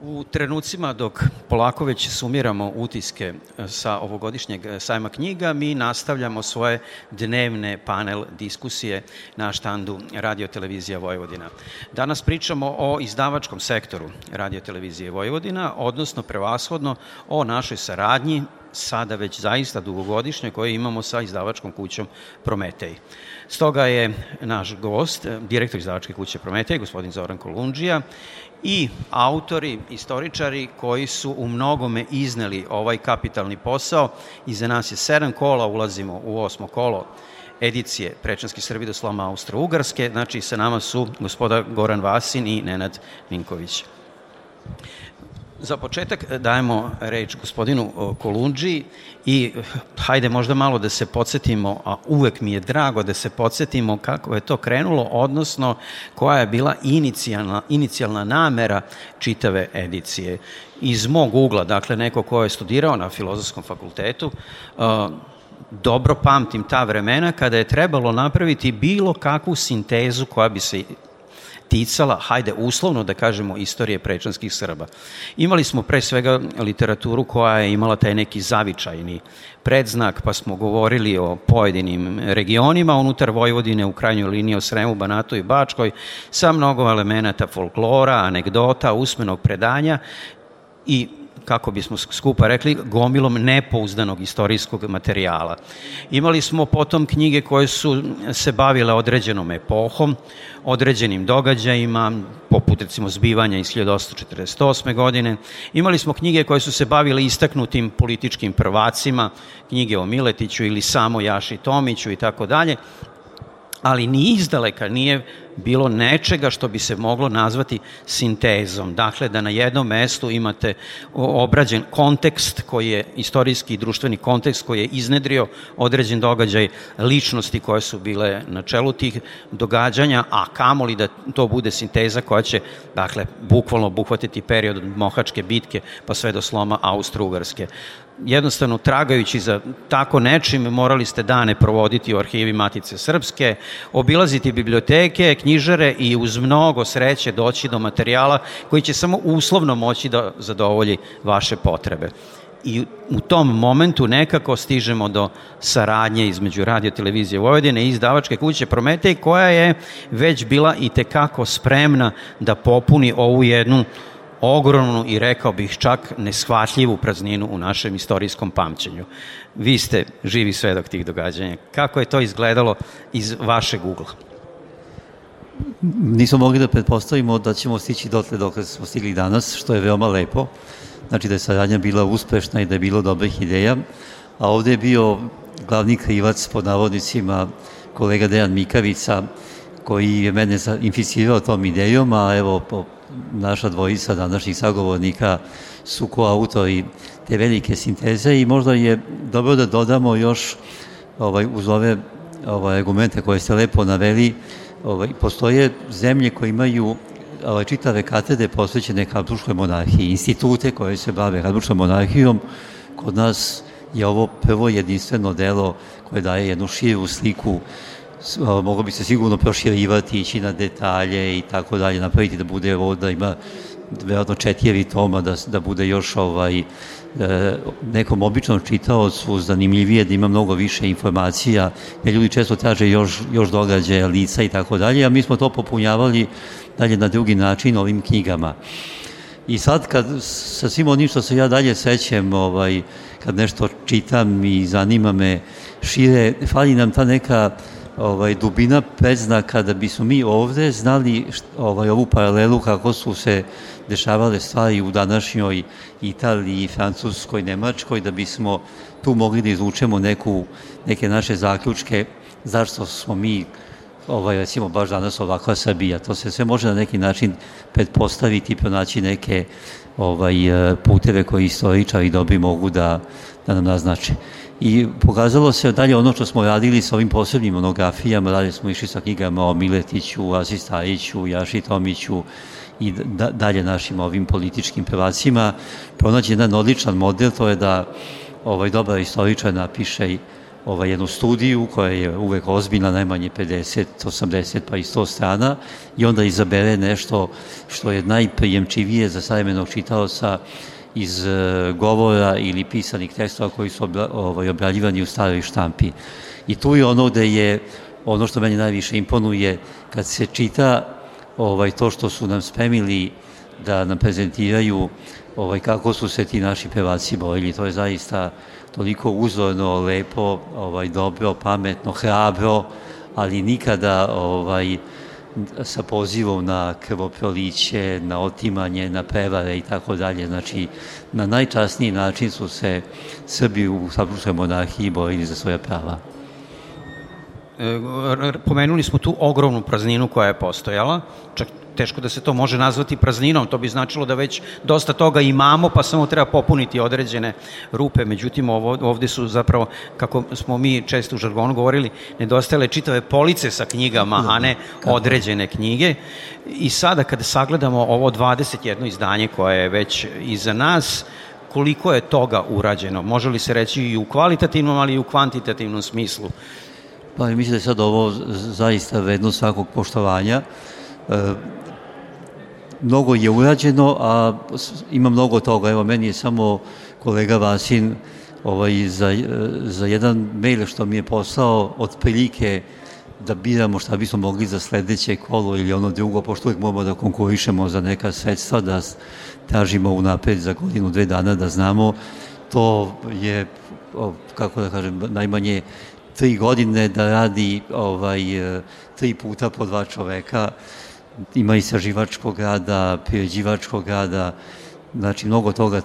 U trenucima dok polako već sumiramo utiske e, sa ovogodišnjeg e, sajma knjiga, mi nastavljamo svoje dnevne panel diskusije na štandu Radio Televizija Vojvodina. Danas pričamo o izdavačkom sektoru Radio Televizije Vojvodina, odnosno prevashodno o našoj saradnji sada već zaista dugogodišnje koje imamo sa izdavačkom kućom Prometej. Stoga je naš gost, direktor izdavačke kuće Prometej, gospodin Zoran Kolundžija, i autori, istoričari koji su u mnogome izneli ovaj kapitalni posao. Iza nas je sedam kola, ulazimo u osmo kolo edicije Prečanski Srbi do sloma Austro-Ugarske. Znači, sa nama su gospoda Goran Vasin i Nenad Minković. Za početak e, dajemo reč gospodinu Kolundži i e, hajde možda malo da se podsjetimo, a uvek mi je drago da se podsjetimo kako je to krenulo, odnosno koja je bila inicijalna, inicijalna namera čitave edicije. Iz mog ugla, dakle neko ko je studirao na filozofskom fakultetu, e, dobro pamtim ta vremena kada je trebalo napraviti bilo kakvu sintezu koja bi se ticala, hajde uslovno da kažemo, istorije prečanskih Srba. Imali smo pre svega literaturu koja je imala taj neki zavičajni predznak, pa smo govorili o pojedinim regionima unutar Vojvodine, u krajnjoj liniji o Sremu, Banatu i Bačkoj, sa mnogo elemenata folklora, anegdota, usmenog predanja i kako bismo skupa rekli, gomilom nepouzdanog istorijskog materijala. Imali smo potom knjige koje su se bavile određenom epohom, određenim događajima, poput recimo zbivanja iz 1848. godine. Imali smo knjige koje su se bavile istaknutim političkim prvacima, knjige o Miletiću ili samo Jaši Tomiću i tako dalje, ali ni izdaleka nije bilo nečega što bi se moglo nazvati sintezom. Dakle, da na jednom mestu imate obrađen kontekst koji je istorijski i društveni kontekst koji je iznedrio određen događaj ličnosti koje su bile na čelu tih događanja, a kamoli da to bude sinteza koja će, dakle, bukvalno obuhvatiti period od Mohačke bitke pa sve do sloma Austro-Ugarske jednostavno tragajući za tako nečim morali ste dane provoditi u arhivi Matice Srpske, obilaziti biblioteke, knjižare i uz mnogo sreće doći do materijala koji će samo uslovno moći da zadovolji vaše potrebe. I u tom momentu nekako stižemo do saradnje između radio televizije Vojvodine i izdavačke kuće Prometej koja je već bila i tekako spremna da popuni ovu jednu ogromnu i rekao bih čak neshvatljivu prazninu u našem istorijskom pamćenju. Vi ste živi svedok tih događanja. Kako je to izgledalo iz vašeg ugla? Nismo mogli da pretpostavimo da ćemo stići dotle dok smo stigli danas, što je veoma lepo. Znači da je saradnja bila uspešna i da je bilo dobrih ideja. A ovde je bio glavni krivac pod navodnicima kolega Dejan Mikavica, koji je mene inficirao tom idejom, a evo po naša dvojica današnjih sagovornika su koautori te velike sinteze i možda je dobro da dodamo još ovaj, uz ove ovaj, argumente koje ste lepo naveli, ovaj, postoje zemlje koje imaju ovaj, čitave katede posvećene Habsburgskoj monarhiji, institute koje se bave Habsburgskom monarhijom. Kod nas je ovo prvo jedinstveno delo koje daje jednu širu sliku moglo bi se sigurno proširivati, ići na detalje i tako dalje, napraviti da bude ovo da ima verovatno četiri toma, da, da bude još ovaj, e, nekom običnom čitaocu zanimljivije, da ima mnogo više informacija, jer ljudi često traže još, još događaja, lica i tako dalje, a mi smo to popunjavali dalje na drugi način ovim knjigama. I sad kad sa svim onim što se ja dalje sećam, ovaj, kad nešto čitam i zanima me šire, fali nam ta neka uh, ovaj, dubina predznaka da bismo mi ovde znali ovaj, ovu paralelu kako su se dešavale stvari u današnjoj Italiji, Francuskoj, Nemačkoj, da bismo tu mogli da izvučemo neku, neke naše zaključke zašto smo mi ovaj, recimo baš danas ovakva Srbija. To se sve može na neki način pretpostaviti i pronaći neke ovaj, puteve koji istoričari dobri mogu da, da nam naznače i pokazalo se dalje ono što smo radili sa ovim posebnim monografijama, dalje smo išli sa knjigama o Miletiću, Asi Stajiću, Jaši Tomiću i da, dalje našim ovim političkim prvacima, pronaći jedan odličan model, to je da ovaj dobar istoričar napiše ovaj, jednu studiju koja je uvek ozbiljna, najmanje 50, 80 pa i 100 strana i onda izabere nešto što je najprijemčivije za savremenog čitaoca iz e, govora ili pisanih tekstova koji su ovaj, obraljivani u staroj štampi. I tu je ono gde je, ono što meni najviše imponuje, kad se čita ovaj, to što su nam spremili da nam prezentiraju ovaj, kako su se ti naši pevaci borili, to je zaista toliko uzorno, lepo, ovaj, dobro, pametno, hrabro, ali nikada ovaj, sa pozivom na krvoproliće, na otimanje, na prevare i tako dalje. Znači, na najčasniji način su se Srbi u Sabrskoj monarhiji borili za svoje prava. E, pomenuli smo tu ogromnu prazninu koja je postojala, čak teško da se to može nazvati prazninom, to bi značilo da već dosta toga imamo, pa samo treba popuniti određene rupe, međutim ovo, ovde su zapravo, kako smo mi često u žargonu govorili, nedostajale čitave police sa knjigama, a ne određene knjige. I sada kada sagledamo ovo 21. izdanje koje je već iza nas, koliko je toga urađeno? Može li se reći i u kvalitativnom, ali i u kvantitativnom smislu? Pa mislim da je sad ovo zaista vredno svakog poštovanja. E, mnogo je urađeno, a ima mnogo toga. Evo, meni je samo kolega Vasin ovaj, za, za jedan mail što mi je poslao od prilike da biramo šta bismo mogli za sledeće kolo ili ono drugo, pošto uvijek moramo da konkurišemo za neka sredstva, da tražimo unapred za godinu, dve dana da znamo, to je, kako da kažem, najmanje tri godine da radi ovaj, tri puta po dva čoveka, ima istraživačkog rada, priređivačkog rada, znači mnogo toga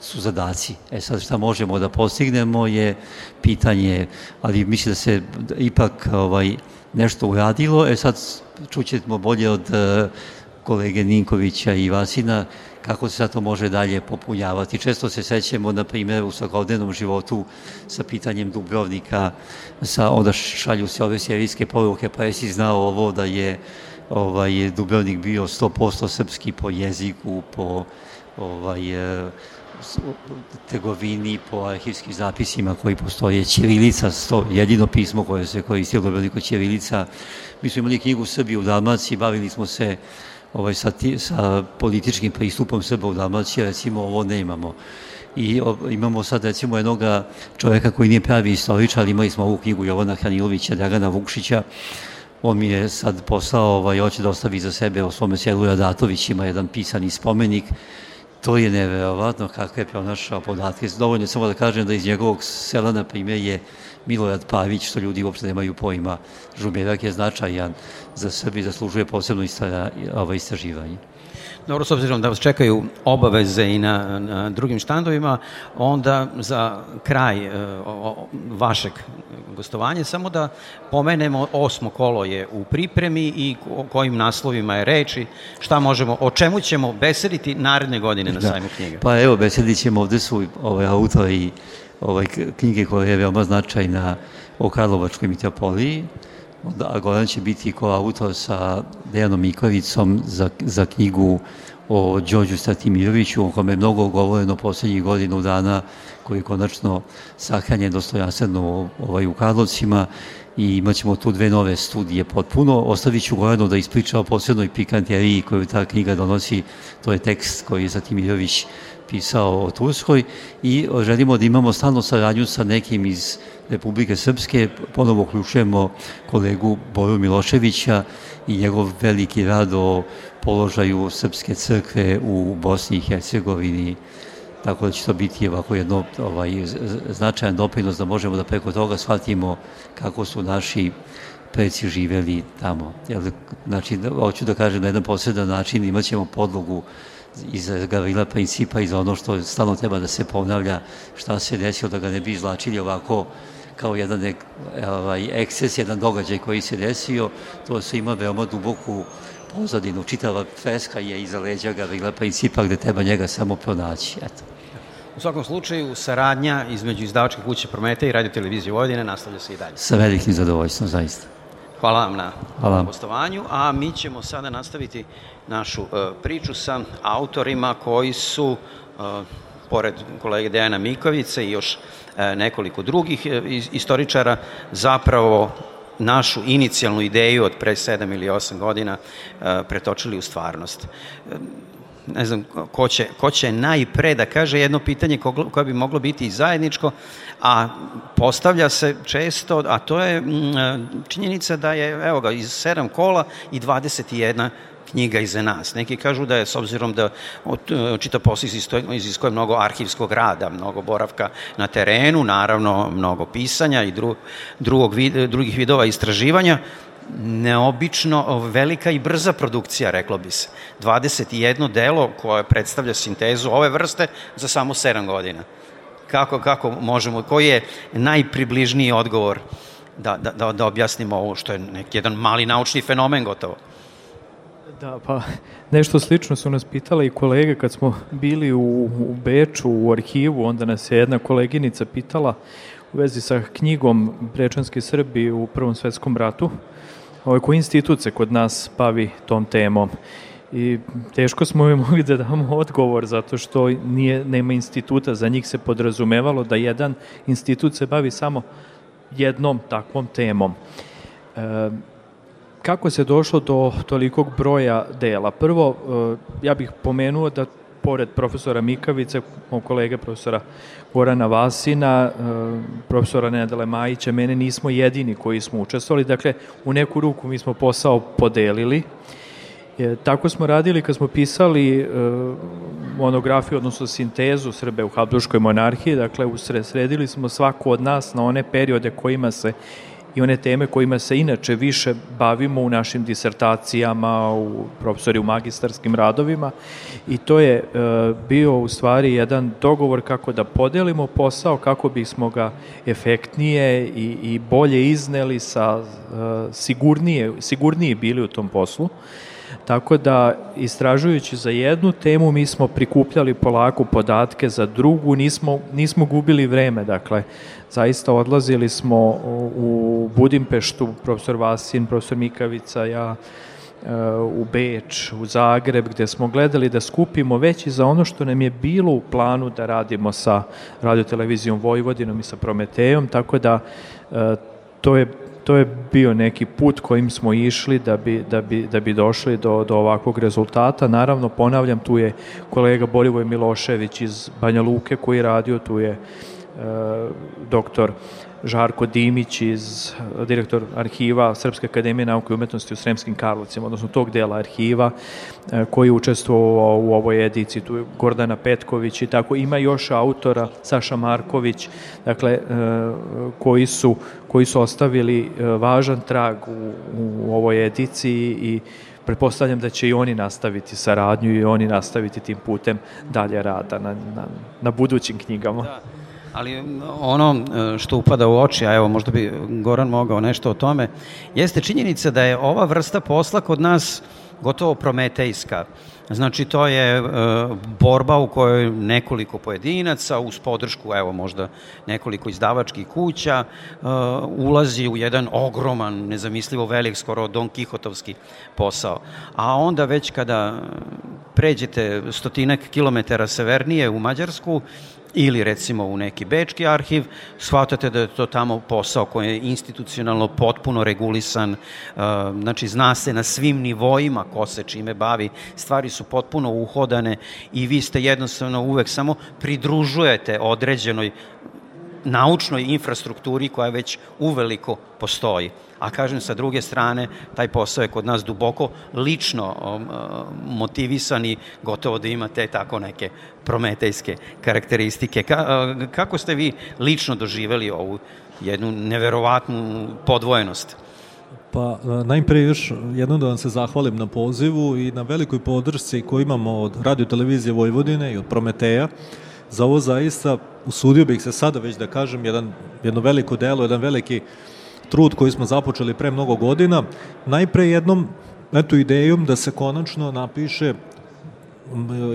su zadaci. E sad šta možemo da postignemo je pitanje, ali mislim da se ipak ovaj, nešto uradilo, e sad čućemo bolje od uh, kolege Ninkovića i Vasina kako se sad to može dalje popunjavati. Često se sećemo, na primjer, u svakodnevnom životu sa pitanjem Dubrovnika, sa, onda šalju se ove serijske poruke, pa jesi znao ovo da je ovaj, Dubrovnik bio 100% srpski po jeziku, po ovaj, e, tegovini, po arhivskim zapisima koji postoje. Ćirilica, sto, jedino pismo koje se koristi u Dubrovniku, Ćirilica. Mi smo imali knjigu Srbije u Dalmaciji, bavili smo se ovaj, sa, ti, sa političkim pristupom Srba u Dalmaciji, recimo ovo ne imamo. I o, imamo sad recimo jednoga čoveka koji nije pravi istoričar, ali imali smo ovu knjigu Jovana Hranilovića, Dragana Vukšića, on mi je sad poslao, ovaj, hoće da ostavi za sebe o svome selu Radatović, ima jedan pisani spomenik, to je neverovatno kako je pronašao podatke. Dovoljno samo da kažem da iz njegovog sela, na primjer, je Milorad Pavić, što ljudi uopšte nemaju pojma. Žumerak je značajan za Srbi, zaslužuje posebno ovaj, istraživanje. Dobro, s obzirom da vas čekaju obaveze i na, na drugim štandovima, onda za kraj e, o, vašeg gostovanja samo da pomenemo osmo kolo je u pripremi i o kojim naslovima je reči, šta možemo, o čemu ćemo besediti naredne godine na da. sajmu knjiga. Pa evo, besedit ćemo, ovde su ovaj, autori ovaj, knjige koja je veoma značajna o Karlovačkoj mitopoliji, a Goran će biti ko autor sa Dejanom Mikovicom za, za knjigu o Đođu Stratimiroviću, o kome je mnogo govoreno poslednjih godinu dana, koji je konačno sahranjen dostojanstveno ovaj, u Karlovcima. I imaćemo tu dve nove studije potpuno. Ostavit ću Goranu da ispriča o posebnoj pikanteriji koju ta knjiga donosi, to je tekst koji je Stratimirović pisao o Turskoj i želimo da imamo stalno saradnju sa nekim iz Republike Srpske, ponovo uključujemo kolegu Boru Miloševića i njegov veliki rad o položaju Srpske crkve u Bosni i Hercegovini, tako da će to biti ovako jedno ovaj, značajan doprinos da možemo da preko toga shvatimo kako su naši preci živeli tamo. Jel, znači, hoću da kažem na jedan posredan način imaćemo podlogu iz Gavrila principa i za ono što stalno treba da se ponavlja šta se desilo da ga ne bi izlačili ovako kao jedan ovaj, ekses, jedan događaj koji se desio, to se ima veoma duboku pozadinu. Čitava freska je iza leđa Gavrila Principa gde treba njega samo pronaći. Eto. U svakom slučaju, saradnja između izdavačke kuće Promete i radio televizije Vojvodine nastavlja se i dalje. Sa velikim zadovoljstvom, zaista. Hvala vam na Hvala. gostovanju, a mi ćemo sada nastaviti našu uh, priču sa autorima koji su uh, pored kolege Dejana Mikovice i još nekoliko drugih istoričara, zapravo našu inicijalnu ideju od pre 7 ili 8 godina pretočili u stvarnost. Ne znam ko će, ko će najpre da kaže jedno pitanje koje bi moglo biti i zajedničko, a postavlja se često, a to je činjenica da je, evo ga, iz sedam kola i 21 knjiga iza nas. Neki kažu da je, s obzirom da čita posao iziskuje mnogo arhivskog rada, mnogo boravka na terenu, naravno mnogo pisanja i dru, drugog, drugih vidova istraživanja, neobično velika i brza produkcija, reklo bi se. 21 delo koje predstavlja sintezu ove vrste za samo 7 godina. Kako, kako možemo, koji je najpribližniji odgovor da, da, da, da objasnimo ovo što je neki jedan mali naučni fenomen gotovo? Da, pa nešto slično su nas pitale i kolege kad smo bili u, u Beču, u arhivu, onda nas je jedna koleginica pitala u vezi sa knjigom Brečanski Srbi u Prvom svetskom ratu, ovaj, koji institut se kod nas bavi tom temom. I teško smo mi mogli da damo odgovor zato što nije, nema instituta, za njih se podrazumevalo da jedan institut se bavi samo jednom takvom temom. E, kako se došlo do tolikog broja dela? Prvo, e, ja bih pomenuo da pored profesora Mikavice, mog kolege profesora Gorana Vasina, e, profesora Nedele Majića, mene nismo jedini koji smo učestvovali, dakle u neku ruku mi smo posao podelili. E, tako smo radili kad smo pisali e, monografiju, odnosno sintezu Srbe u Habduškoj monarhiji, dakle usredili smo svako od nas na one periode kojima se i one teme kojima se inače više bavimo u našim disertacijama, u profesori u magistarskim radovima i to je e, bio u stvari jedan dogovor kako da podelimo posao, kako bismo ga efektnije i, i bolje izneli sa e, sigurnije, sigurnije bili u tom poslu. Tako da, istražujući za jednu temu, mi smo prikupljali polako podatke za drugu, nismo, nismo gubili vreme, dakle, zaista odlazili smo u Budimpeštu, profesor Vasin, profesor Mikavica, ja, e, u Beč, u Zagreb, gde smo gledali da skupimo već i za ono što nam je bilo u planu da radimo sa radiotelevizijom Vojvodinom i sa Prometejom, tako da e, to je to je bio neki put kojim smo išli da bi, da bi, da bi došli do, do ovakvog rezultata. Naravno, ponavljam, tu je kolega Bolivoj Milošević iz Banja Luke koji je radio, tu je E, doktor Žarko Dimić iz direktor arhiva Srpske akademije nauke i umetnosti u Sremskim Karlovcima, odnosno tog dela arhiva e, koji je učestvovao u ovoj ediciji, tu je Gordana Petković i tako, ima još autora, Saša Marković, dakle, e, koji su, koji su ostavili važan trag u, u ovoj ediciji i pretpostavljam da će i oni nastaviti saradnju i oni nastaviti tim putem dalje rada na, na, na budućim knjigama. Da. Ali ono e, što upada u oči, a evo možda bi Goran mogao nešto o tome, jeste činjenica da je ova vrsta posla kod nas gotovo prometejska. Znači, to je e, borba u kojoj nekoliko pojedinaca uz podršku, evo možda nekoliko izdavačkih kuća, e, ulazi u jedan ogroman, nezamislivo velik, skoro Don Kihotovski posao. A onda već kada pređete stotinak kilometara severnije u Mađarsku, ili recimo u neki bečki arhiv, shvatate da je to tamo posao koji je institucionalno potpuno regulisan, uh, znači zna se na svim nivoima ko se čime bavi, stvari su potpuno uhodane i vi ste jednostavno uvek samo pridružujete određenoj naučnoj infrastrukturi koja već uveliko postoji. A kažem, sa druge strane, taj posao je kod nas duboko lično motivisan i gotovo da ima te tako neke prometejske karakteristike. Ka, uh, kako ste vi lično doživeli ovu jednu neverovatnu podvojenost? Pa najpre još jednom da vam se zahvalim na pozivu i na velikoj podršci koju imamo od Radio Televizije Vojvodine i od Prometeja. Za ovo zaista usudio bih se sada već da kažem jedan, jedno veliko delo, jedan veliki trud koji smo započeli pre mnogo godina. Najpre jednom eto idejom da se konačno napiše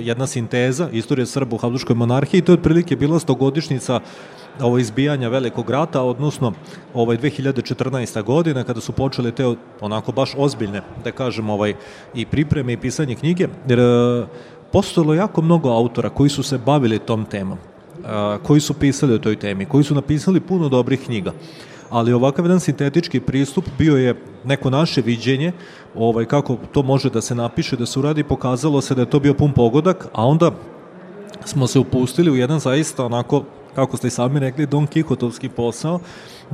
jedna sinteza istorije Srba u Habduškoj monarhiji. To je otprilike bila stogodišnica ovo izbijanja velikog rata, odnosno ovaj 2014. godina kada su počele te onako baš ozbiljne, da kažem, ovaj i pripreme i pisanje knjige. Jer postojalo jako mnogo autora koji su se bavili tom temom, koji su pisali o toj temi, koji su napisali puno dobrih knjiga ali ovakav jedan sintetički pristup bio je neko naše viđenje ovaj, kako to može da se napiše, da se uradi, pokazalo se da je to bio pun pogodak, a onda smo se upustili u jedan zaista onako kako ste i sami rekli, Don Kihotovski posao,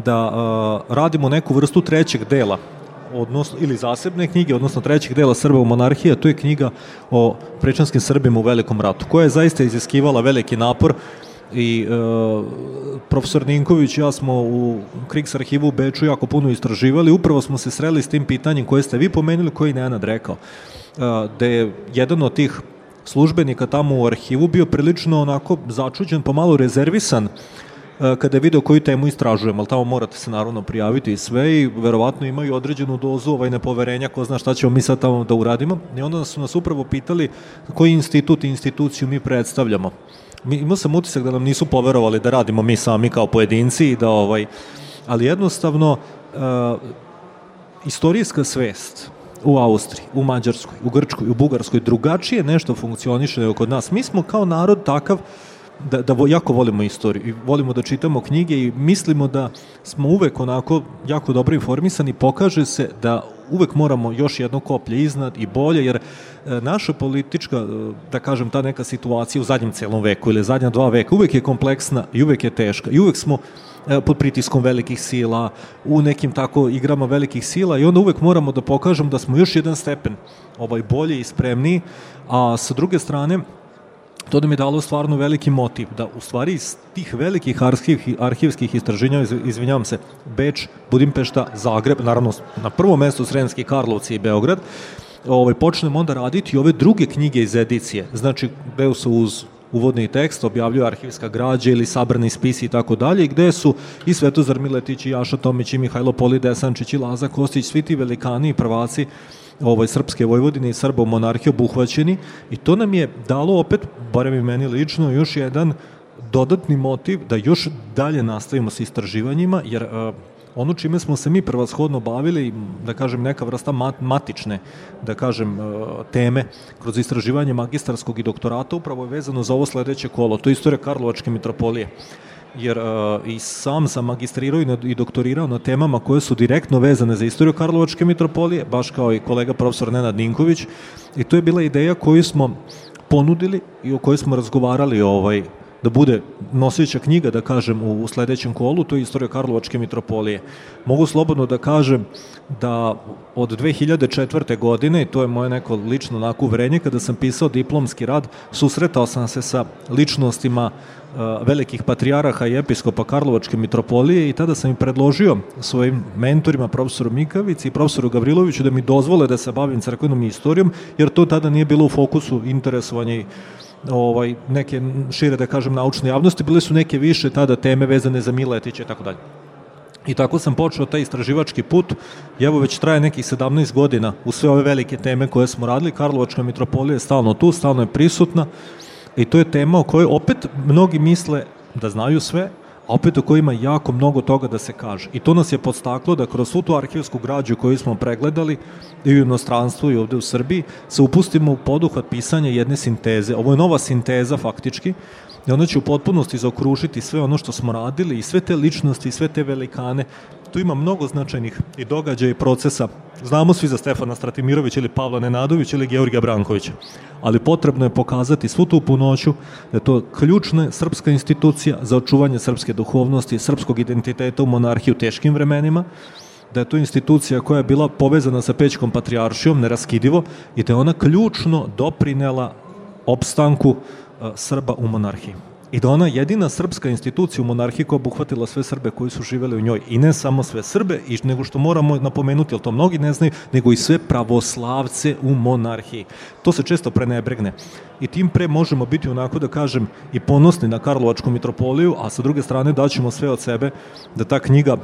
da uh, radimo neku vrstu trećeg dela odnosno, ili zasebne knjige, odnosno trećeg dela Srba u monarhiji, to je knjiga o prečanskim Srbima u Velikom ratu, koja je zaista iziskivala veliki napor i e, profesor Ninković i ja smo u Kriks arhivu u Beču jako puno istraživali, upravo smo se sreli s tim pitanjem koje ste vi pomenuli, koji je Nenad rekao, e, da je jedan od tih službenika tamo u arhivu bio prilično onako začuđen, pomalo rezervisan kada je video koju temu istražujemo, ali tamo morate se naravno prijaviti i sve i verovatno imaju određenu dozu ovaj nepoverenja, ko zna šta ćemo mi sad tamo da uradimo. I onda su nas upravo pitali koji institut i instituciju mi predstavljamo. Mi, imao sam utisak da nam nisu poverovali da radimo mi sami kao pojedinci i da ovaj, ali jednostavno uh, istorijska svest u Austriji, u Mađarskoj, u Grčkoj, u Bugarskoj drugačije nešto funkcioniše nego kod nas. Mi smo kao narod takav da, da jako volimo istoriju i volimo da čitamo knjige i mislimo da smo uvek onako jako dobro informisani, pokaže se da uvek moramo još jedno koplje iznad i bolje, jer e, naša politička, e, da kažem, ta neka situacija u zadnjem celom veku ili zadnja dva veka uvek je kompleksna i uvek je teška i uvek smo e, pod pritiskom velikih sila, u nekim tako igrama velikih sila i onda uvek moramo da pokažemo da smo još jedan stepen ovaj bolje i spremniji, a sa druge strane to mi je dalo stvarno veliki motiv, da u stvari iz tih velikih arhiv, arhivskih istraženja, izvinjavam se, Beč, Budimpešta, Zagreb, naravno na prvom mestu Sremski Karlovci i Beograd, ovaj, počnemo onda raditi ove druge knjige iz edicije. Znači, gde su uz uvodni tekst objavljuju arhivska građa ili sabrani spisi i tako dalje, gde su i Svetozar Miletić i Jaša Tomić i Mihajlo Poli Desančić i Laza Kostić, svi ti velikani i prvaci ovaj, srpske Vojvodine i Srba u monarhiji obuhvaćeni i to nam je dalo opet, barem i meni lično, još jedan dodatni motiv da još dalje nastavimo sa istraživanjima, jer uh, ono čime smo se mi prvashodno bavili, da kažem neka vrsta mat, matične, da kažem, uh, teme kroz istraživanje magistarskog i doktorata upravo je vezano za ovo sledeće kolo, to je istorija Karlovačke mitropolije jer uh, i sam sam magistrirao i, i doktorirao na temama koje su direktno vezane za istoriju Karlovačke mitropolije, baš kao i kolega profesor Nenad Ninković, i to je bila ideja koju smo ponudili i o kojoj smo razgovarali ovaj, da bude nosića knjiga, da kažem, u, sledećem kolu, to je istorija Karlovačke mitropolije. Mogu slobodno da kažem da od 2004. godine, i to je moje neko lično onako uverenje, kada sam pisao diplomski rad, susretao sam se sa ličnostima velikih patrijaraha i episkopa Karlovačke mitropolije i tada sam im predložio svojim mentorima, profesoru Mikavici i profesoru Gavriloviću da mi dozvole da se bavim crkvenom istorijom, jer to tada nije bilo u fokusu interesovanja i ovaj, neke šire, da kažem, naučne javnosti, bile su neke više tada teme vezane za Miletića i tako dalje. I tako sam počeo taj istraživački put i evo već traje nekih 17 godina u sve ove velike teme koje smo radili. Karlovačka mitropolija je stalno tu, stalno je prisutna i to je tema o kojoj opet mnogi misle da znaju sve, a opet o kojima jako mnogo toga da se kaže. I to nas je podstaklo da kroz svu tu arhivsku građu koju smo pregledali i u inostranstvu i ovde u Srbiji se upustimo u poduhvat pisanja jedne sinteze. Ovo je nova sinteza faktički i ona će u potpunosti zaokružiti sve ono što smo radili i sve te ličnosti i sve te velikane. Tu ima mnogo značajnih i događaja i procesa. Znamo svi za Stefana Stratimirovića ili Pavla Nenadovića ili Georgija Brankovića, ali potrebno je pokazati svu tu punoću da je to ključna srpska institucija za očuvanje srpske duhovnosti, srpskog identiteta u monarhiji u teškim vremenima, da je to institucija koja je bila povezana sa Pećkom patrijaršijom, neraskidivo, i da je ona ključno doprinela opstanku Srba u monarhiji. I da ona jedina srpska institucija u monarhiji koja obuhvatila sve Srbe koji su živeli u njoj. I ne samo sve Srbe, i nego što moramo napomenuti, jer to mnogi ne znaju, nego i sve pravoslavce u monarhiji. To se često prenebregne. I tim pre možemo biti onako da kažem i ponosni na Karlovačku mitropoliju, a sa druge strane daćemo sve od sebe da ta knjiga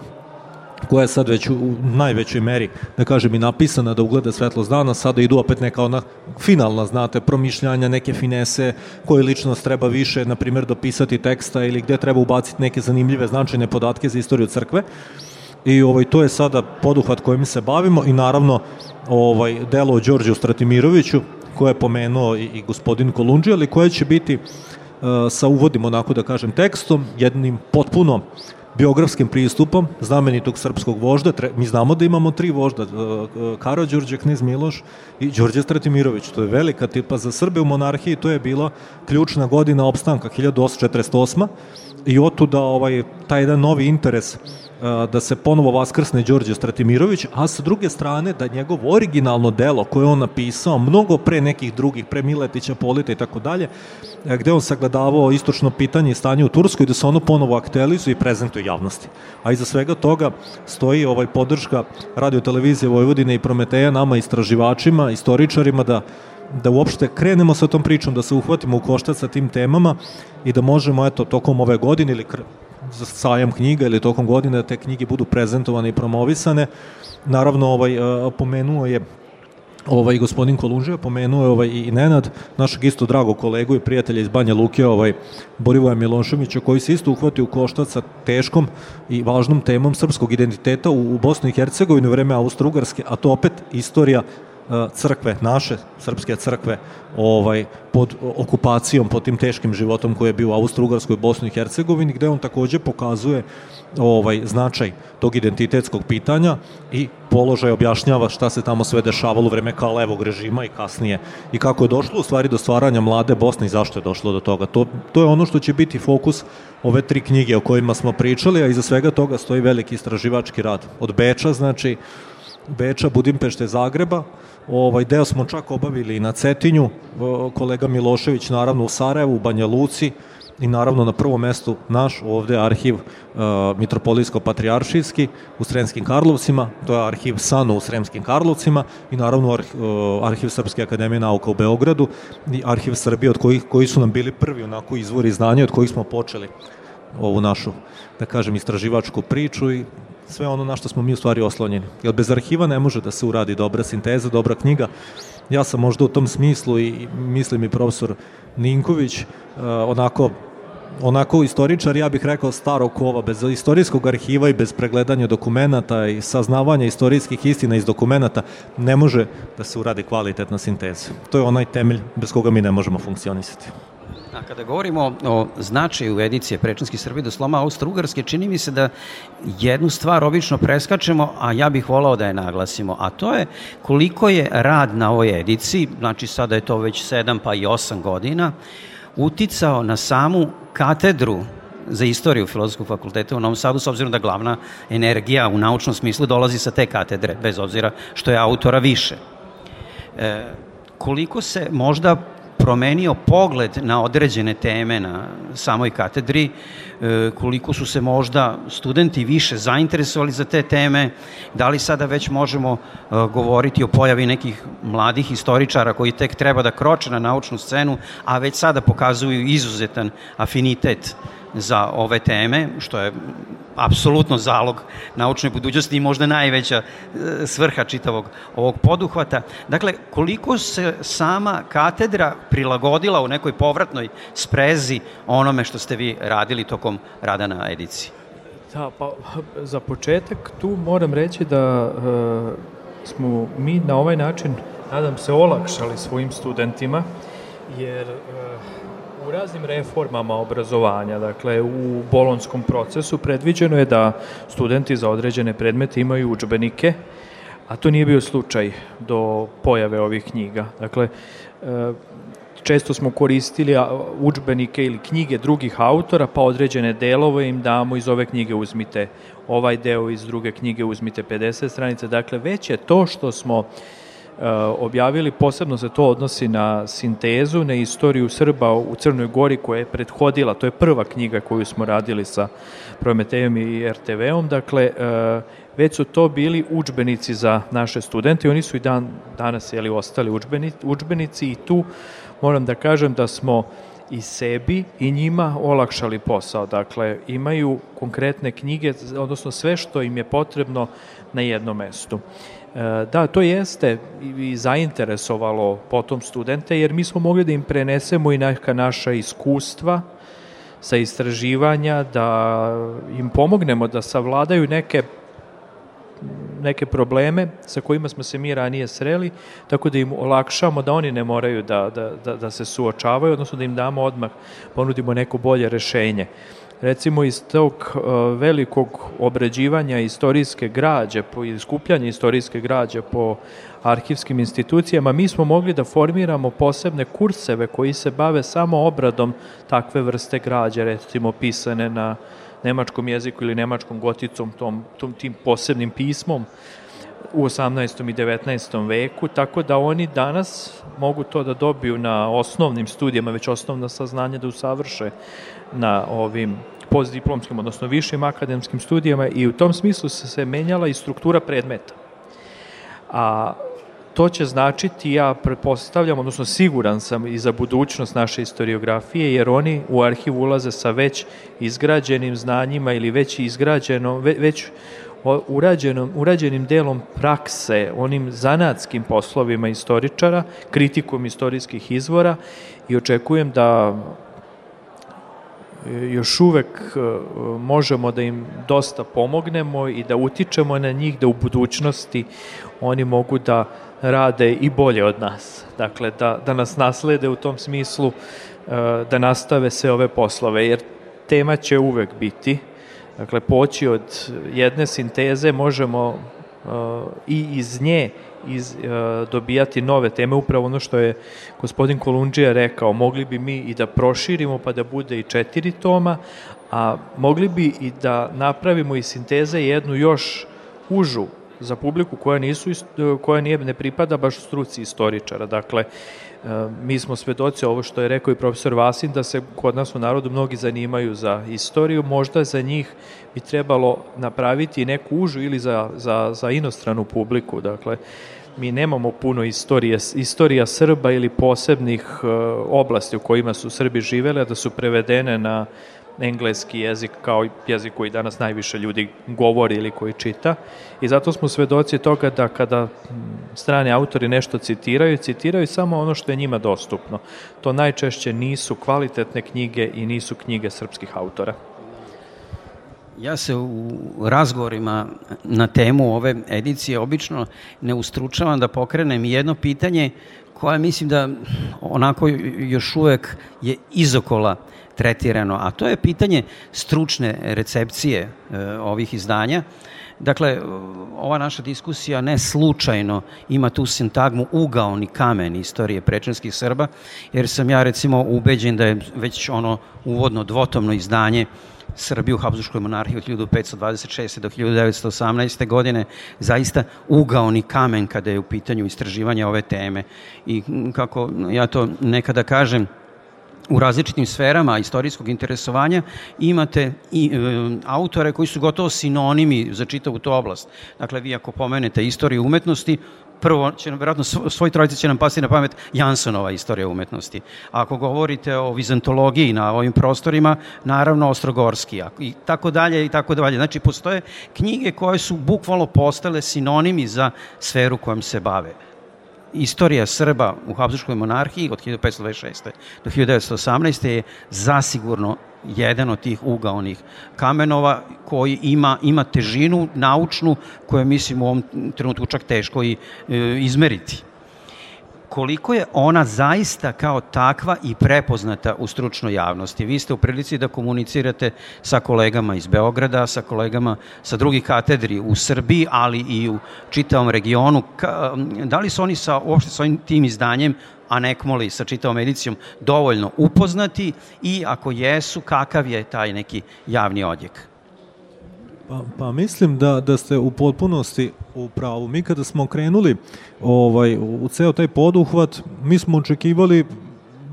koja je sad već u, najvećoj meri, da kažem, i napisana da ugleda svetlost dana, sada idu opet neka ona finalna, znate, promišljanja, neke finese, koje ličnost treba više, na primjer, dopisati teksta ili gde treba ubaciti neke zanimljive, značajne podatke za istoriju crkve. I ovaj, to je sada poduhvat kojim se bavimo i naravno ovaj, delo o Đorđu Stratimiroviću, koje je pomenuo i, i gospodin Kolundži, ali koje će biti uh, sa uvodim, onako da kažem, tekstom, jednim potpuno biografskim pristupom znamenitog srpskog vožda. Mi znamo da imamo tri vožda, Karo Đurđe, Kniz Miloš i Đorđe Stratimirović. To je velika tipa za Srbe u monarhiji, to je bila ključna godina opstanka 1848 i otuda ovaj, taj jedan novi interes da se ponovo vaskrsne Đorđe Stratimirović, a sa druge strane da njegov originalno delo koje on napisao mnogo pre nekih drugih, pre Miletića, Polita i tako dalje, gde on sagledavao istočno pitanje i stanje u Turskoj, da se ono ponovo aktualizuje i prezentuje javnosti. A iza svega toga stoji ovaj podrška radio televizije Vojvodine i Prometeja nama istraživačima, istoričarima da da uopšte krenemo sa tom pričom, da se uhvatimo u koštac sa tim temama i da možemo, eto, tokom ove godine ili sajam knjiga ili tokom godine da te knjige budu prezentovane i promovisane. Naravno, ovaj, pomenuo je ovaj gospodin Kolunže, pomenuo je ovaj i Nenad, našeg isto dragog kolegu i prijatelja iz Banja Luke, ovaj Borivoja Miloševića, koji se isto uhvatio u koštac sa teškom i važnom temom srpskog identiteta u, u Bosni i Hercegovini u vreme Austro-Ugarske, a to opet istorija crkve, naše srpske crkve, ovaj, pod okupacijom, pod tim teškim životom koji je bio u Austro-Ugarskoj Bosni i Hercegovini, gde on takođe pokazuje ovaj značaj tog identitetskog pitanja i položaj objašnjava šta se tamo sve dešavalo u vreme levog režima i kasnije i kako je došlo u stvari do stvaranja mlade Bosne i zašto je došlo do toga. To, to je ono što će biti fokus ove tri knjige o kojima smo pričali, a iza svega toga stoji veliki istraživački rad. Od Beča, znači, Beča, Budimpešte, Zagreba, Ovaj deo smo čak obavili na Cetinju, kolega Milošević naravno u Sarajevu, u Banja Luci. I naravno na prvom mestu naš ovde arhiv uh, Mitropolijsko-Patrijaršijski u Sremskim Karlovcima, to je arhiv SANO u Sremskim Karlovcima i naravno arhiv, uh, arhiv Srpske akademije nauka u Beogradu i arhiv Srbije od kojih, koji su nam bili prvi onako izvori znanja od kojih smo počeli ovu našu, da kažem, istraživačku priču i sve ono na što smo mi u stvari oslonjeni. Jer bez arhiva ne može da se uradi dobra sinteza, dobra knjiga. Ja sam možda u tom smislu i mislim i profesor Ninković uh, onako onako istoričar, ja bih rekao starog kova, bez istorijskog arhiva i bez pregledanja dokumenta i saznavanja istorijskih istina iz dokumenta ne može da se uradi kvalitetna sinteza. To je onaj temelj bez koga mi ne možemo funkcionisati. A kada govorimo o značaju edicije Prečanski Srbije do sloma Austro-Ugarske, čini mi se da jednu stvar obično preskačemo, a ja bih volao da je naglasimo, a to je koliko je rad na ovoj ediciji, znači sada je to već 7 pa i 8 godina, uticao na samu katedru za istoriju Filozofskog fakulteta u Novom Sadu, s obzirom da glavna energija u naučnom smislu dolazi sa te katedre, bez obzira što je autora više. E, koliko se možda promenio pogled na određene teme na samoj katedri, e, koliko su se možda studenti više zainteresovali za te teme, da li sada već možemo e, govoriti o pojavi nekih mladih historičara koji tek treba da kroče na naučnu scenu, a već sada pokazuju izuzetan afinitet za ove teme, što je apsolutno zalog naučne budućnosti i možda najveća e, svrha čitavog ovog poduhvata. Dakle, koliko se sama katedra prilagodila u nekoj povratnoj sprezi onome što ste vi radili tokom rada na ediciji? Da, pa za početak tu moram reći da e, smo mi na ovaj način, nadam se, olakšali svojim studentima, jer e, raznim reformama obrazovanja, dakle u bolonskom procesu predviđeno je da studenti za određene predmete imaju učbenike, a to nije bio slučaj do pojave ovih knjiga. Dakle, e, često smo koristili učbenike ili knjige drugih autora, pa određene delove im damo iz ove knjige uzmite ovaj deo, iz druge knjige uzmite 50 stranica. Dakle, već je to što smo Eh, objavili, posebno se to odnosi na sintezu, na istoriju Srba u Crnoj Gori koja je prethodila, to je prva knjiga koju smo radili sa Prometejom i RTV-om, dakle, eh, već su to bili učbenici za naše studente i oni su i dan, danas jeli, ostali učbenici, učbenici i tu moram da kažem da smo i sebi i njima olakšali posao. Dakle, imaju konkretne knjige, odnosno sve što im je potrebno na jednom mestu. E, da, to jeste i zainteresovalo potom studente, jer mi smo mogli da im prenesemo i neka naša iskustva sa istraživanja, da im pomognemo da savladaju neke neke probleme sa kojima smo se mi ranije sreli, tako da im olakšamo da oni ne moraju da, da, da, da se suočavaju, odnosno da im damo odmah, ponudimo neko bolje rešenje recimo iz tog uh, velikog obrađivanja istorijske građe po skupljanja istorijske građe po arhivskim institucijama, mi smo mogli da formiramo posebne kurseve koji se bave samo obradom takve vrste građe, recimo pisane na nemačkom jeziku ili nemačkom goticom, tom, tom tim posebnim pismom u 18. i 19. veku, tako da oni danas mogu to da dobiju na osnovnim studijama, već osnovna saznanja da usavrše na ovim postdiplomskim, odnosno višim akademskim studijama i u tom smislu se, se menjala i struktura predmeta. A to će značiti, ja pretpostavljam, odnosno siguran sam i za budućnost naše historiografije, jer oni u arhiv ulaze sa već izgrađenim znanjima ili već izgrađenom, već urađenom, urađenim delom prakse, onim zanatskim poslovima istoričara, kritikom istorijskih izvora i očekujem da još uvek e, možemo da im dosta pomognemo i da utičemo na njih da u budućnosti oni mogu da rade i bolje od nas. Dakle, da, da nas naslede u tom smislu, e, da nastave sve ove poslove, jer tema će uvek biti. Dakle, poći od jedne sinteze možemo i iz nje iz, uh, dobijati nove teme, upravo ono što je gospodin Kolundžija rekao, mogli bi mi i da proširimo pa da bude i četiri toma, a mogli bi i da napravimo i sinteze jednu još užu za publiku koja, nisu, koja nije, ne pripada baš struci istoričara. Dakle, mi smo svedoci ovo što je rekao i profesor Vasin, da se kod nas u narodu mnogi zanimaju za istoriju, možda za njih bi trebalo napraviti neku užu ili za, za, za inostranu publiku. Dakle, mi nemamo puno istorije, istorija Srba ili posebnih uh, oblasti u kojima su Srbi živele, da su prevedene na engleski jezik kao jezik koji danas najviše ljudi govori ili koji čita i zato smo svedoci toga da kada strani autori nešto citiraju, citiraju samo ono što je njima dostupno. To najčešće nisu kvalitetne knjige i nisu knjige srpskih autora. Ja se u razgovorima na temu ove edicije obično ne ustručavam da pokrenem jedno pitanje koje mislim da onako još uvek je izokola tretirano, a to je pitanje stručne recepcije e, ovih izdanja. Dakle, ova naša diskusija ne slučajno ima tu sintagmu ugaoni kamen istorije prečanskih Srba, jer sam ja recimo ubeđen da je već ono uvodno dvotomno izdanje Srbiju u Habsburgskoj monarhiji od 1526. do 1918. godine zaista ugaoni kamen kada je u pitanju istraživanja ove teme. I kako ja to nekada kažem, u različitim sferama istorijskog interesovanja imate i e, autore koji su gotovo sinonimi za čitavu tu oblast. Dakle, vi ako pomenete istoriju umetnosti, prvo će verovatno, svoj trojice će nam pasti na pamet Jansonova istorija umetnosti. Ako govorite o vizantologiji na ovim prostorima, naravno Ostrogorski i tako dalje i tako dalje. Znači, postoje knjige koje su bukvalno postale sinonimi za sferu kojom se bave istorija Srba u Habsburgskoj monarhiji od 1526. do 1918. je zasigurno jedan od tih ugaonih kamenova koji ima, ima težinu naučnu koju mislim u ovom trenutku čak teško i e, izmeriti koliko je ona zaista kao takva i prepoznata u stručnoj javnosti. Vi ste u prilici da komunicirate sa kolegama iz Beograda, sa kolegama sa drugih katedri u Srbiji, ali i u čitavom regionu. Da li su oni sa, uopšte sa ovim tim izdanjem a nekmoli sa čitavom edicijom dovoljno upoznati i ako jesu, kakav je taj neki javni odjek? Pa, pa mislim da, da ste u potpunosti u pravu. Mi kada smo krenuli ovaj, u ceo taj poduhvat, mi smo očekivali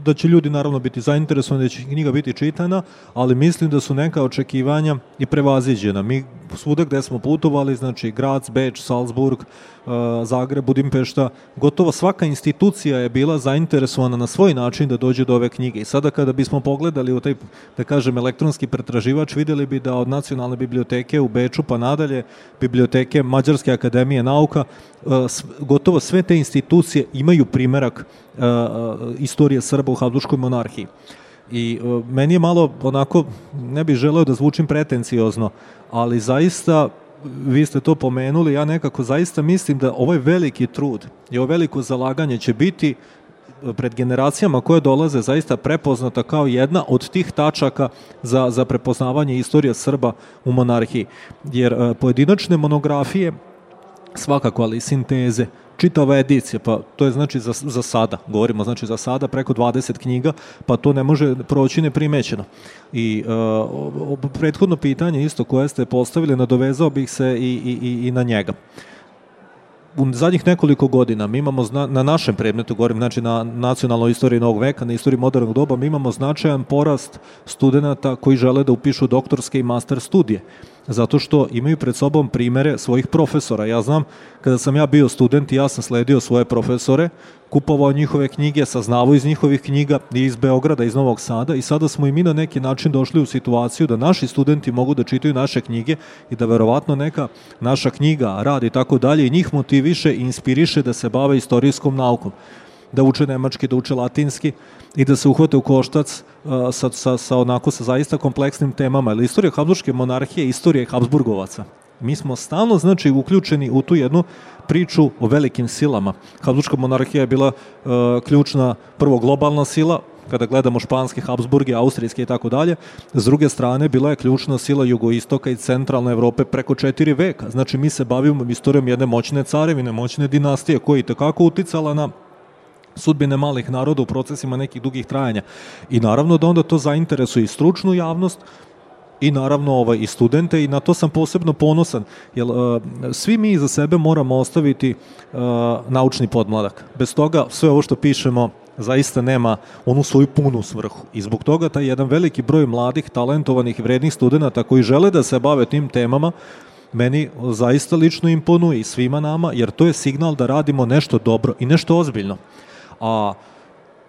da će ljudi naravno biti zainteresovani, da će knjiga biti čitana, ali mislim da su neka očekivanja i prevaziđena. Mi svuda gde smo putovali, znači Grac, Beč, Salzburg, uh, Zagreb, Budimpešta, gotovo svaka institucija je bila zainteresovana na svoj način da dođe do ove knjige. I sada kada bismo pogledali u taj, da kažem, elektronski pretraživač, videli bi da od nacionalne biblioteke u Beču pa nadalje, biblioteke Mađarske akademije nauka, uh, gotovo sve te institucije imaju primerak istorije Srba u Habsburgskoj monarhiji. I meni je malo onako, ne bih želeo da zvučim pretenciozno, ali zaista vi ste to pomenuli, ja nekako zaista mislim da ovaj veliki trud i ovo veliko zalaganje će biti pred generacijama koje dolaze zaista prepoznata kao jedna od tih tačaka za, za prepoznavanje istorije Srba u monarhiji. Jer pojedinačne monografije svakako, ali sinteze, čitava edicija, pa to je znači za, za sada, govorimo znači za sada preko 20 knjiga, pa to ne može proći neprimećeno. I uh, prethodno pitanje isto koje ste postavili, nadovezao bih se i, i, i na njega. U zadnjih nekoliko godina mi imamo zna, na našem predmetu, govorim znači na nacionalnoj istoriji novog veka, na istoriji modernog doba, mi imamo značajan porast studenta koji žele da upišu doktorske i master studije zato što imaju pred sobom primere svojih profesora. Ja znam, kada sam ja bio student i ja sam sledio svoje profesore, kupovao njihove knjige, saznavao iz njihovih knjiga i iz Beograda, iz Novog Sada i sada smo i mi na neki način došli u situaciju da naši studenti mogu da čitaju naše knjige i da verovatno neka naša knjiga, rad i tako dalje i njih motiviše i inspiriše da se bave istorijskom naukom da uče nemački, da uče latinski i da se uhvate u koštac sa, sa, sa onako sa zaista kompleksnim temama. Ili istorija Habsburgske monarhije je istorija Habsburgovaca. Mi smo stalno, znači, uključeni u tu jednu priču o velikim silama. Habsburgska monarhija je bila uh, ključna, prvo globalna sila, kada gledamo španski, Habsburgi, austrijski i tako dalje. S druge strane, bila je ključna sila jugoistoka i centralne Evrope preko četiri veka. Znači, mi se bavimo istorijom jedne moćne carevine, moćne dinastije koja je tekako uticala na sudbine malih naroda u procesima nekih dugih trajanja. I naravno da onda to zainteresuje i stručnu javnost, i naravno ovaj, i studente i na to sam posebno ponosan, jer uh, svi mi za sebe moramo ostaviti uh, naučni podmladak. Bez toga sve ovo što pišemo zaista nema onu svoju punu svrhu. I zbog toga taj jedan veliki broj mladih, talentovanih, vrednih studenta koji žele da se bave tim temama, meni zaista lično imponuje i svima nama, jer to je signal da radimo nešto dobro i nešto ozbiljno. A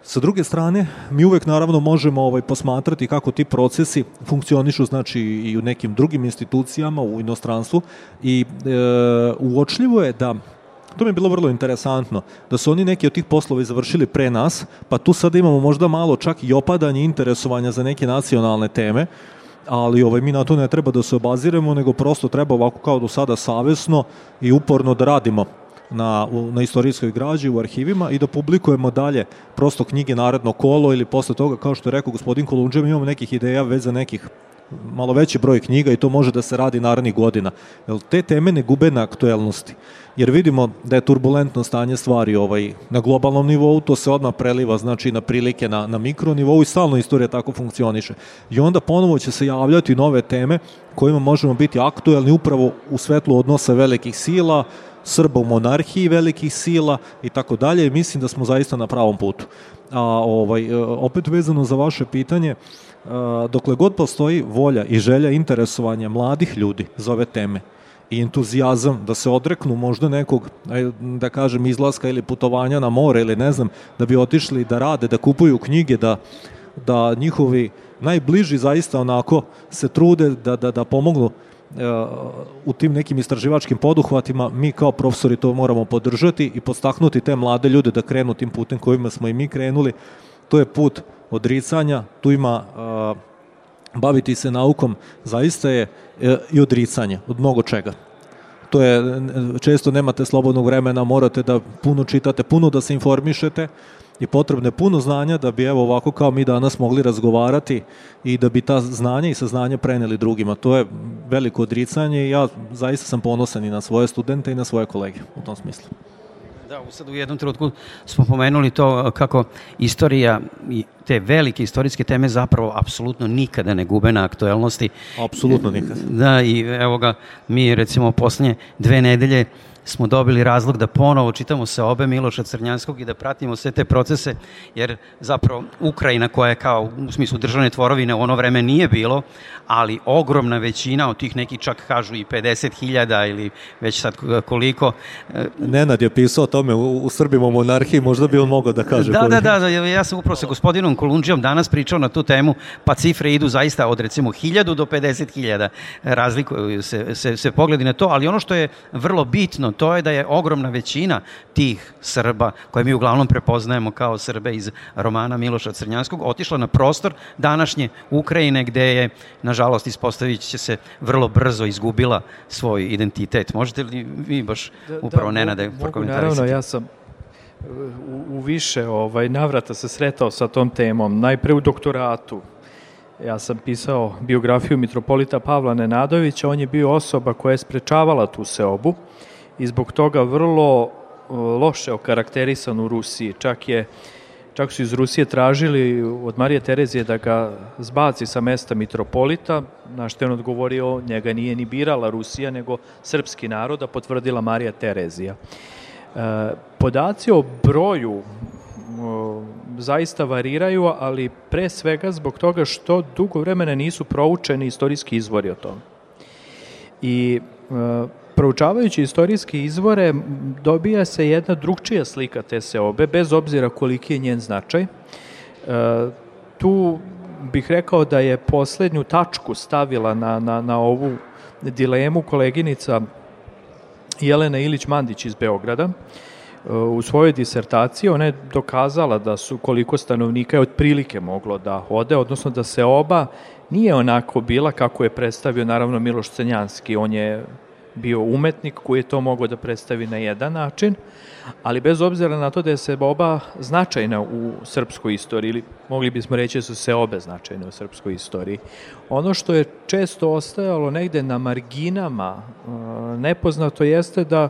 Sa druge strane, mi uvek naravno možemo ovaj posmatrati kako ti procesi funkcionišu znači i u nekim drugim institucijama u inostranstvu i e, uočljivo je da to mi je bilo vrlo interesantno, da su oni neki od tih poslova završili pre nas, pa tu sada imamo možda malo čak i opadanje interesovanja za neke nacionalne teme, ali ovaj, mi na to ne treba da se obaziremo, nego prosto treba ovako kao do sada savesno i uporno da radimo na, na istorijskoj građi u arhivima i da publikujemo dalje prosto knjige Naredno kolo ili posle toga, kao što je rekao gospodin Kolundžev, imamo nekih ideja već za nekih malo veći broj knjiga i to može da se radi narednih godina. Jer te teme ne gube na aktuelnosti. Jer vidimo da je turbulentno stanje stvari ovaj, na globalnom nivou, to se odmah preliva znači na prilike na, na mikronivou i stalno istorija tako funkcioniše. I onda ponovo će se javljati nove teme kojima možemo biti aktuelni upravo u svetlu odnosa velikih sila, Srba u monarhiji velikih sila i tako dalje. Mislim da smo zaista na pravom putu. A ovaj opet vezano za vaše pitanje, e, dokle god postoji volja i želja interesovanja mladih ljudi za ove teme i entuzijazam da se odreknu možda nekog, da kažem, izlaska ili putovanja na more ili ne znam, da bi otišli da rade, da kupuju knjige, da, da njihovi najbliži zaista onako se trude da, da, da pomognu u tim nekim istraživačkim poduhvatima mi kao profesori to moramo podržati i podstaknuti te mlade ljude da krenu tim putem kojima smo i mi krenuli. To je put odricanja, tu ima baviti se naukom zaista je e, i odricanje od mnogo čega. To je, često nemate slobodnog vremena, morate da puno čitate, puno da se informišete, i potrebne puno znanja da bi evo ovako kao mi danas mogli razgovarati i da bi ta znanja i saznanja preneli drugima. To je veliko odricanje i ja zaista sam ponosan i na svoje studente i na svoje kolege u tom smislu. Da, sad u jednom trenutku smo pomenuli to kako istorija i te velike istorijske teme zapravo apsolutno nikada ne gube na aktuelnosti. Apsolutno nikada. Da, i evo ga, mi recimo poslednje dve nedelje smo dobili razlog da ponovo čitamo se obe Miloša Crnjanskog i da pratimo sve te procese, jer zapravo Ukrajina koja je kao u smislu državne tvorovine ono vreme nije bilo, ali ogromna većina od tih neki čak kažu i 50.000 ili već sad koliko. E, Nenad je pisao o tome u, u Srbima monarhiji, možda bi on mogao da kaže. Da, da, da, da, ja sam upravo sa gospodinom Kolundžijom danas pričao na tu temu, pa cifre idu zaista od recimo 1000 do 50.000 razlikuju se, se, se pogledi na to, ali ono što je vrlo bitno to je da je ogromna većina tih Srba, koje mi uglavnom prepoznajemo kao Srbe iz romana Miloša Crnjanskog, otišla na prostor današnje Ukrajine gde je, nažalost, ispostavit će se vrlo brzo izgubila svoj identitet. Možete li vi baš da, upravo da, Nenade prokomentarisati? Naravno, ja sam u, u više ovaj, navrata se sretao sa tom temom. Najpre u doktoratu. Ja sam pisao biografiju mitropolita Pavla Nenadovića, on je bio osoba koja je sprečavala tu seobu i zbog toga vrlo loše okarakterisan u Rusiji. Čak je Čak su iz Rusije tražili od Marije Terezije da ga zbaci sa mesta mitropolita, na što je on odgovorio, njega nije ni birala Rusija, nego srpski narod, a potvrdila Marija Terezija. E, podaci o broju zaista variraju, ali pre svega zbog toga što dugo vremena nisu proučeni istorijski izvori o tome. I e, proučavajući istorijske izvore dobija se jedna drugčija slika te seobe, bez obzira koliki je njen značaj. E, tu bih rekao da je poslednju tačku stavila na, na, na ovu dilemu koleginica Jelena Ilić-Mandić iz Beograda. E, u svojoj disertaciji ona je dokazala da su koliko stanovnika je otprilike moglo da ode, odnosno da se oba nije onako bila kako je predstavio naravno Miloš Cenjanski. On je bio umetnik koji je to mogao da predstavi na jedan način, ali bez obzira na to da je se oba značajna u srpskoj istoriji, ili mogli bismo reći da su se obe značajne u srpskoj istoriji. Ono što je često ostajalo negde na marginama e, nepoznato jeste da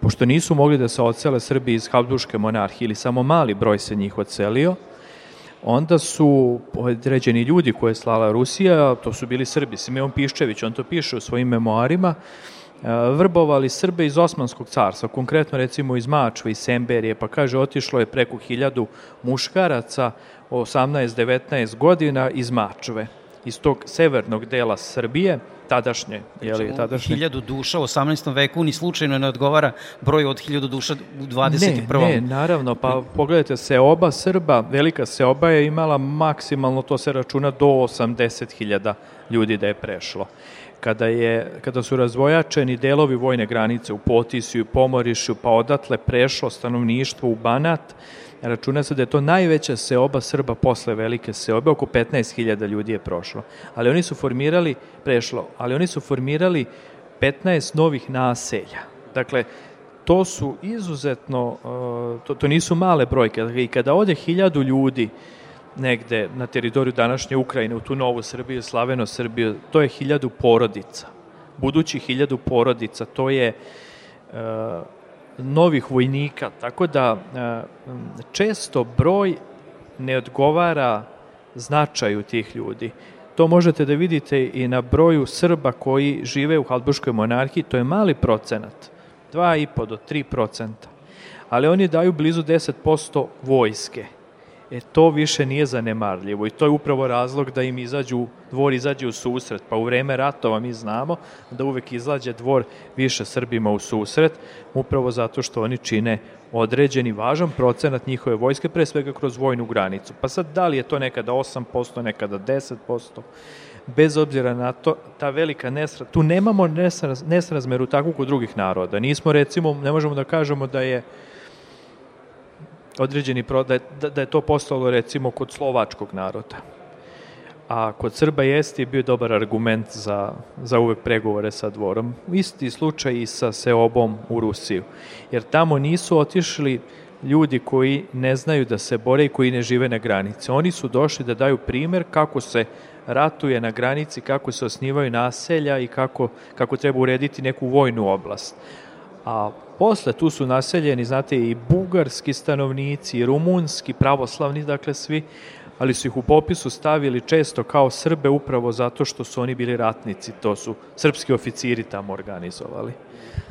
pošto nisu mogli da se ocele Srbi iz Habduške monarhije ili samo mali broj se njih ocelio, onda su određeni ljudi koje je slala Rusija, to su bili Srbi, Simeon Piščević, on to piše u svojim memoarima, vrbovali Srbe iz Osmanskog carstva, konkretno recimo iz Mačva, iz Semberije, pa kaže otišlo je preko hiljadu muškaraca 18-19 godina iz Mačve, iz tog severnog dela Srbije, tadašnje, je li, znači, tadašnje. Hiljadu duša u 18. veku ni slučajno ne odgovara broj od hiljadu duša u 21. Ne, ne, naravno, pa pogledajte, se oba Srba, velika se oba je imala maksimalno, to se računa, do 80.000 ljudi da je prešlo kada, je, kada su razvojačeni delovi vojne granice u Potisiju Pomorišu, pa odatle prešlo stanovništvo u Banat, računa se da je to najveća seoba Srba posle velike seobe, oko 15.000 ljudi je prošlo. Ali oni su formirali, prešlo, ali oni su formirali 15 novih naselja. Dakle, to su izuzetno, uh, to, to nisu male brojke. Dakle, I kada ode hiljadu ljudi, negde na teritoriju današnje Ukrajine, u tu novu Srbiju, slaveno Srbiju, to je hiljadu porodica. Budući hiljadu porodica, to je e, novih vojnika, tako da e, često broj ne odgovara značaju tih ljudi. To možete da vidite i na broju Srba koji žive u Halbuškoj monarhiji, to je mali procenat, 2,5 do 3 procenta. Ali oni daju blizu 10% vojske E to više nije zanemarljivo i to je upravo razlog da im izađu, dvor izađe u susret. Pa u vreme ratova mi znamo da uvek izlađe dvor više Srbima u susret, upravo zato što oni čine određeni važan procenat njihove vojske, pre svega kroz vojnu granicu. Pa sad, da li je to nekada 8%, nekada 10%, bez obzira na to, ta velika nesraz, tu nemamo nesraz, nesrazmeru takvu kod drugih naroda. Nismo, recimo, ne možemo da kažemo da je određeni da, je, da, da je to postalo recimo kod slovačkog naroda. A kod Srba jeste i bio dobar argument za, za uvek pregovore sa dvorom. Isti slučaj i sa Seobom u Rusiju. Jer tamo nisu otišli ljudi koji ne znaju da se bore i koji ne žive na granici. Oni su došli da daju primer kako se ratuje na granici, kako se osnivaju naselja i kako, kako treba urediti neku vojnu oblast. A Posle tu su naseljeni, znate, i bugarski stanovnici, i rumunski, pravoslavni, dakle svi, ali su ih u popisu stavili često kao Srbe upravo zato što su oni bili ratnici, to su srpski oficiri tamo organizovali.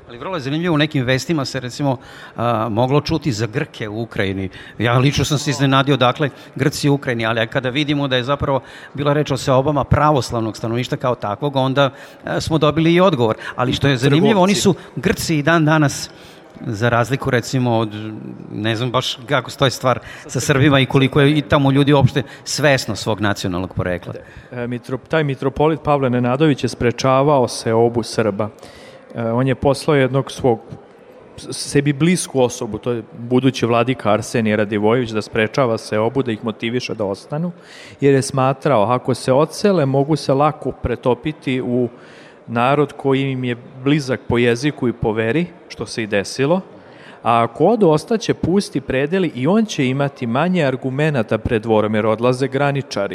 Ali vrlo je zanimljivo, u nekim vestima se recimo a, moglo čuti za Grke u Ukrajini. Ja lično sam se iznenadio, dakle, Grci u Ukrajini, ali kada vidimo da je zapravo bila reč o seobama pravoslavnog stanovništa kao takvog, onda a, smo dobili i odgovor. Ali što je zanimljivo, oni su Grci i dan danas za razliku recimo od, ne znam baš kako stoji stvar sa Srbima i koliko je i tamo ljudi uopšte svesno svog nacionalnog porekla. E, mitro, taj mitropolit Pavle Nenadović je sprečavao se obu Srba. E, on je poslao jednog svog sebi blisku osobu, to je budući vladika Arsenije Radivojević, da sprečava se obu, da ih motiviše da ostanu, jer je smatrao, ako se ocele, mogu se lako pretopiti u narod koji im je blizak po jeziku i po veri, što se i desilo, a ako odu ostaće pusti predeli i on će imati manje argumenta pred dvorom, jer odlaze graničari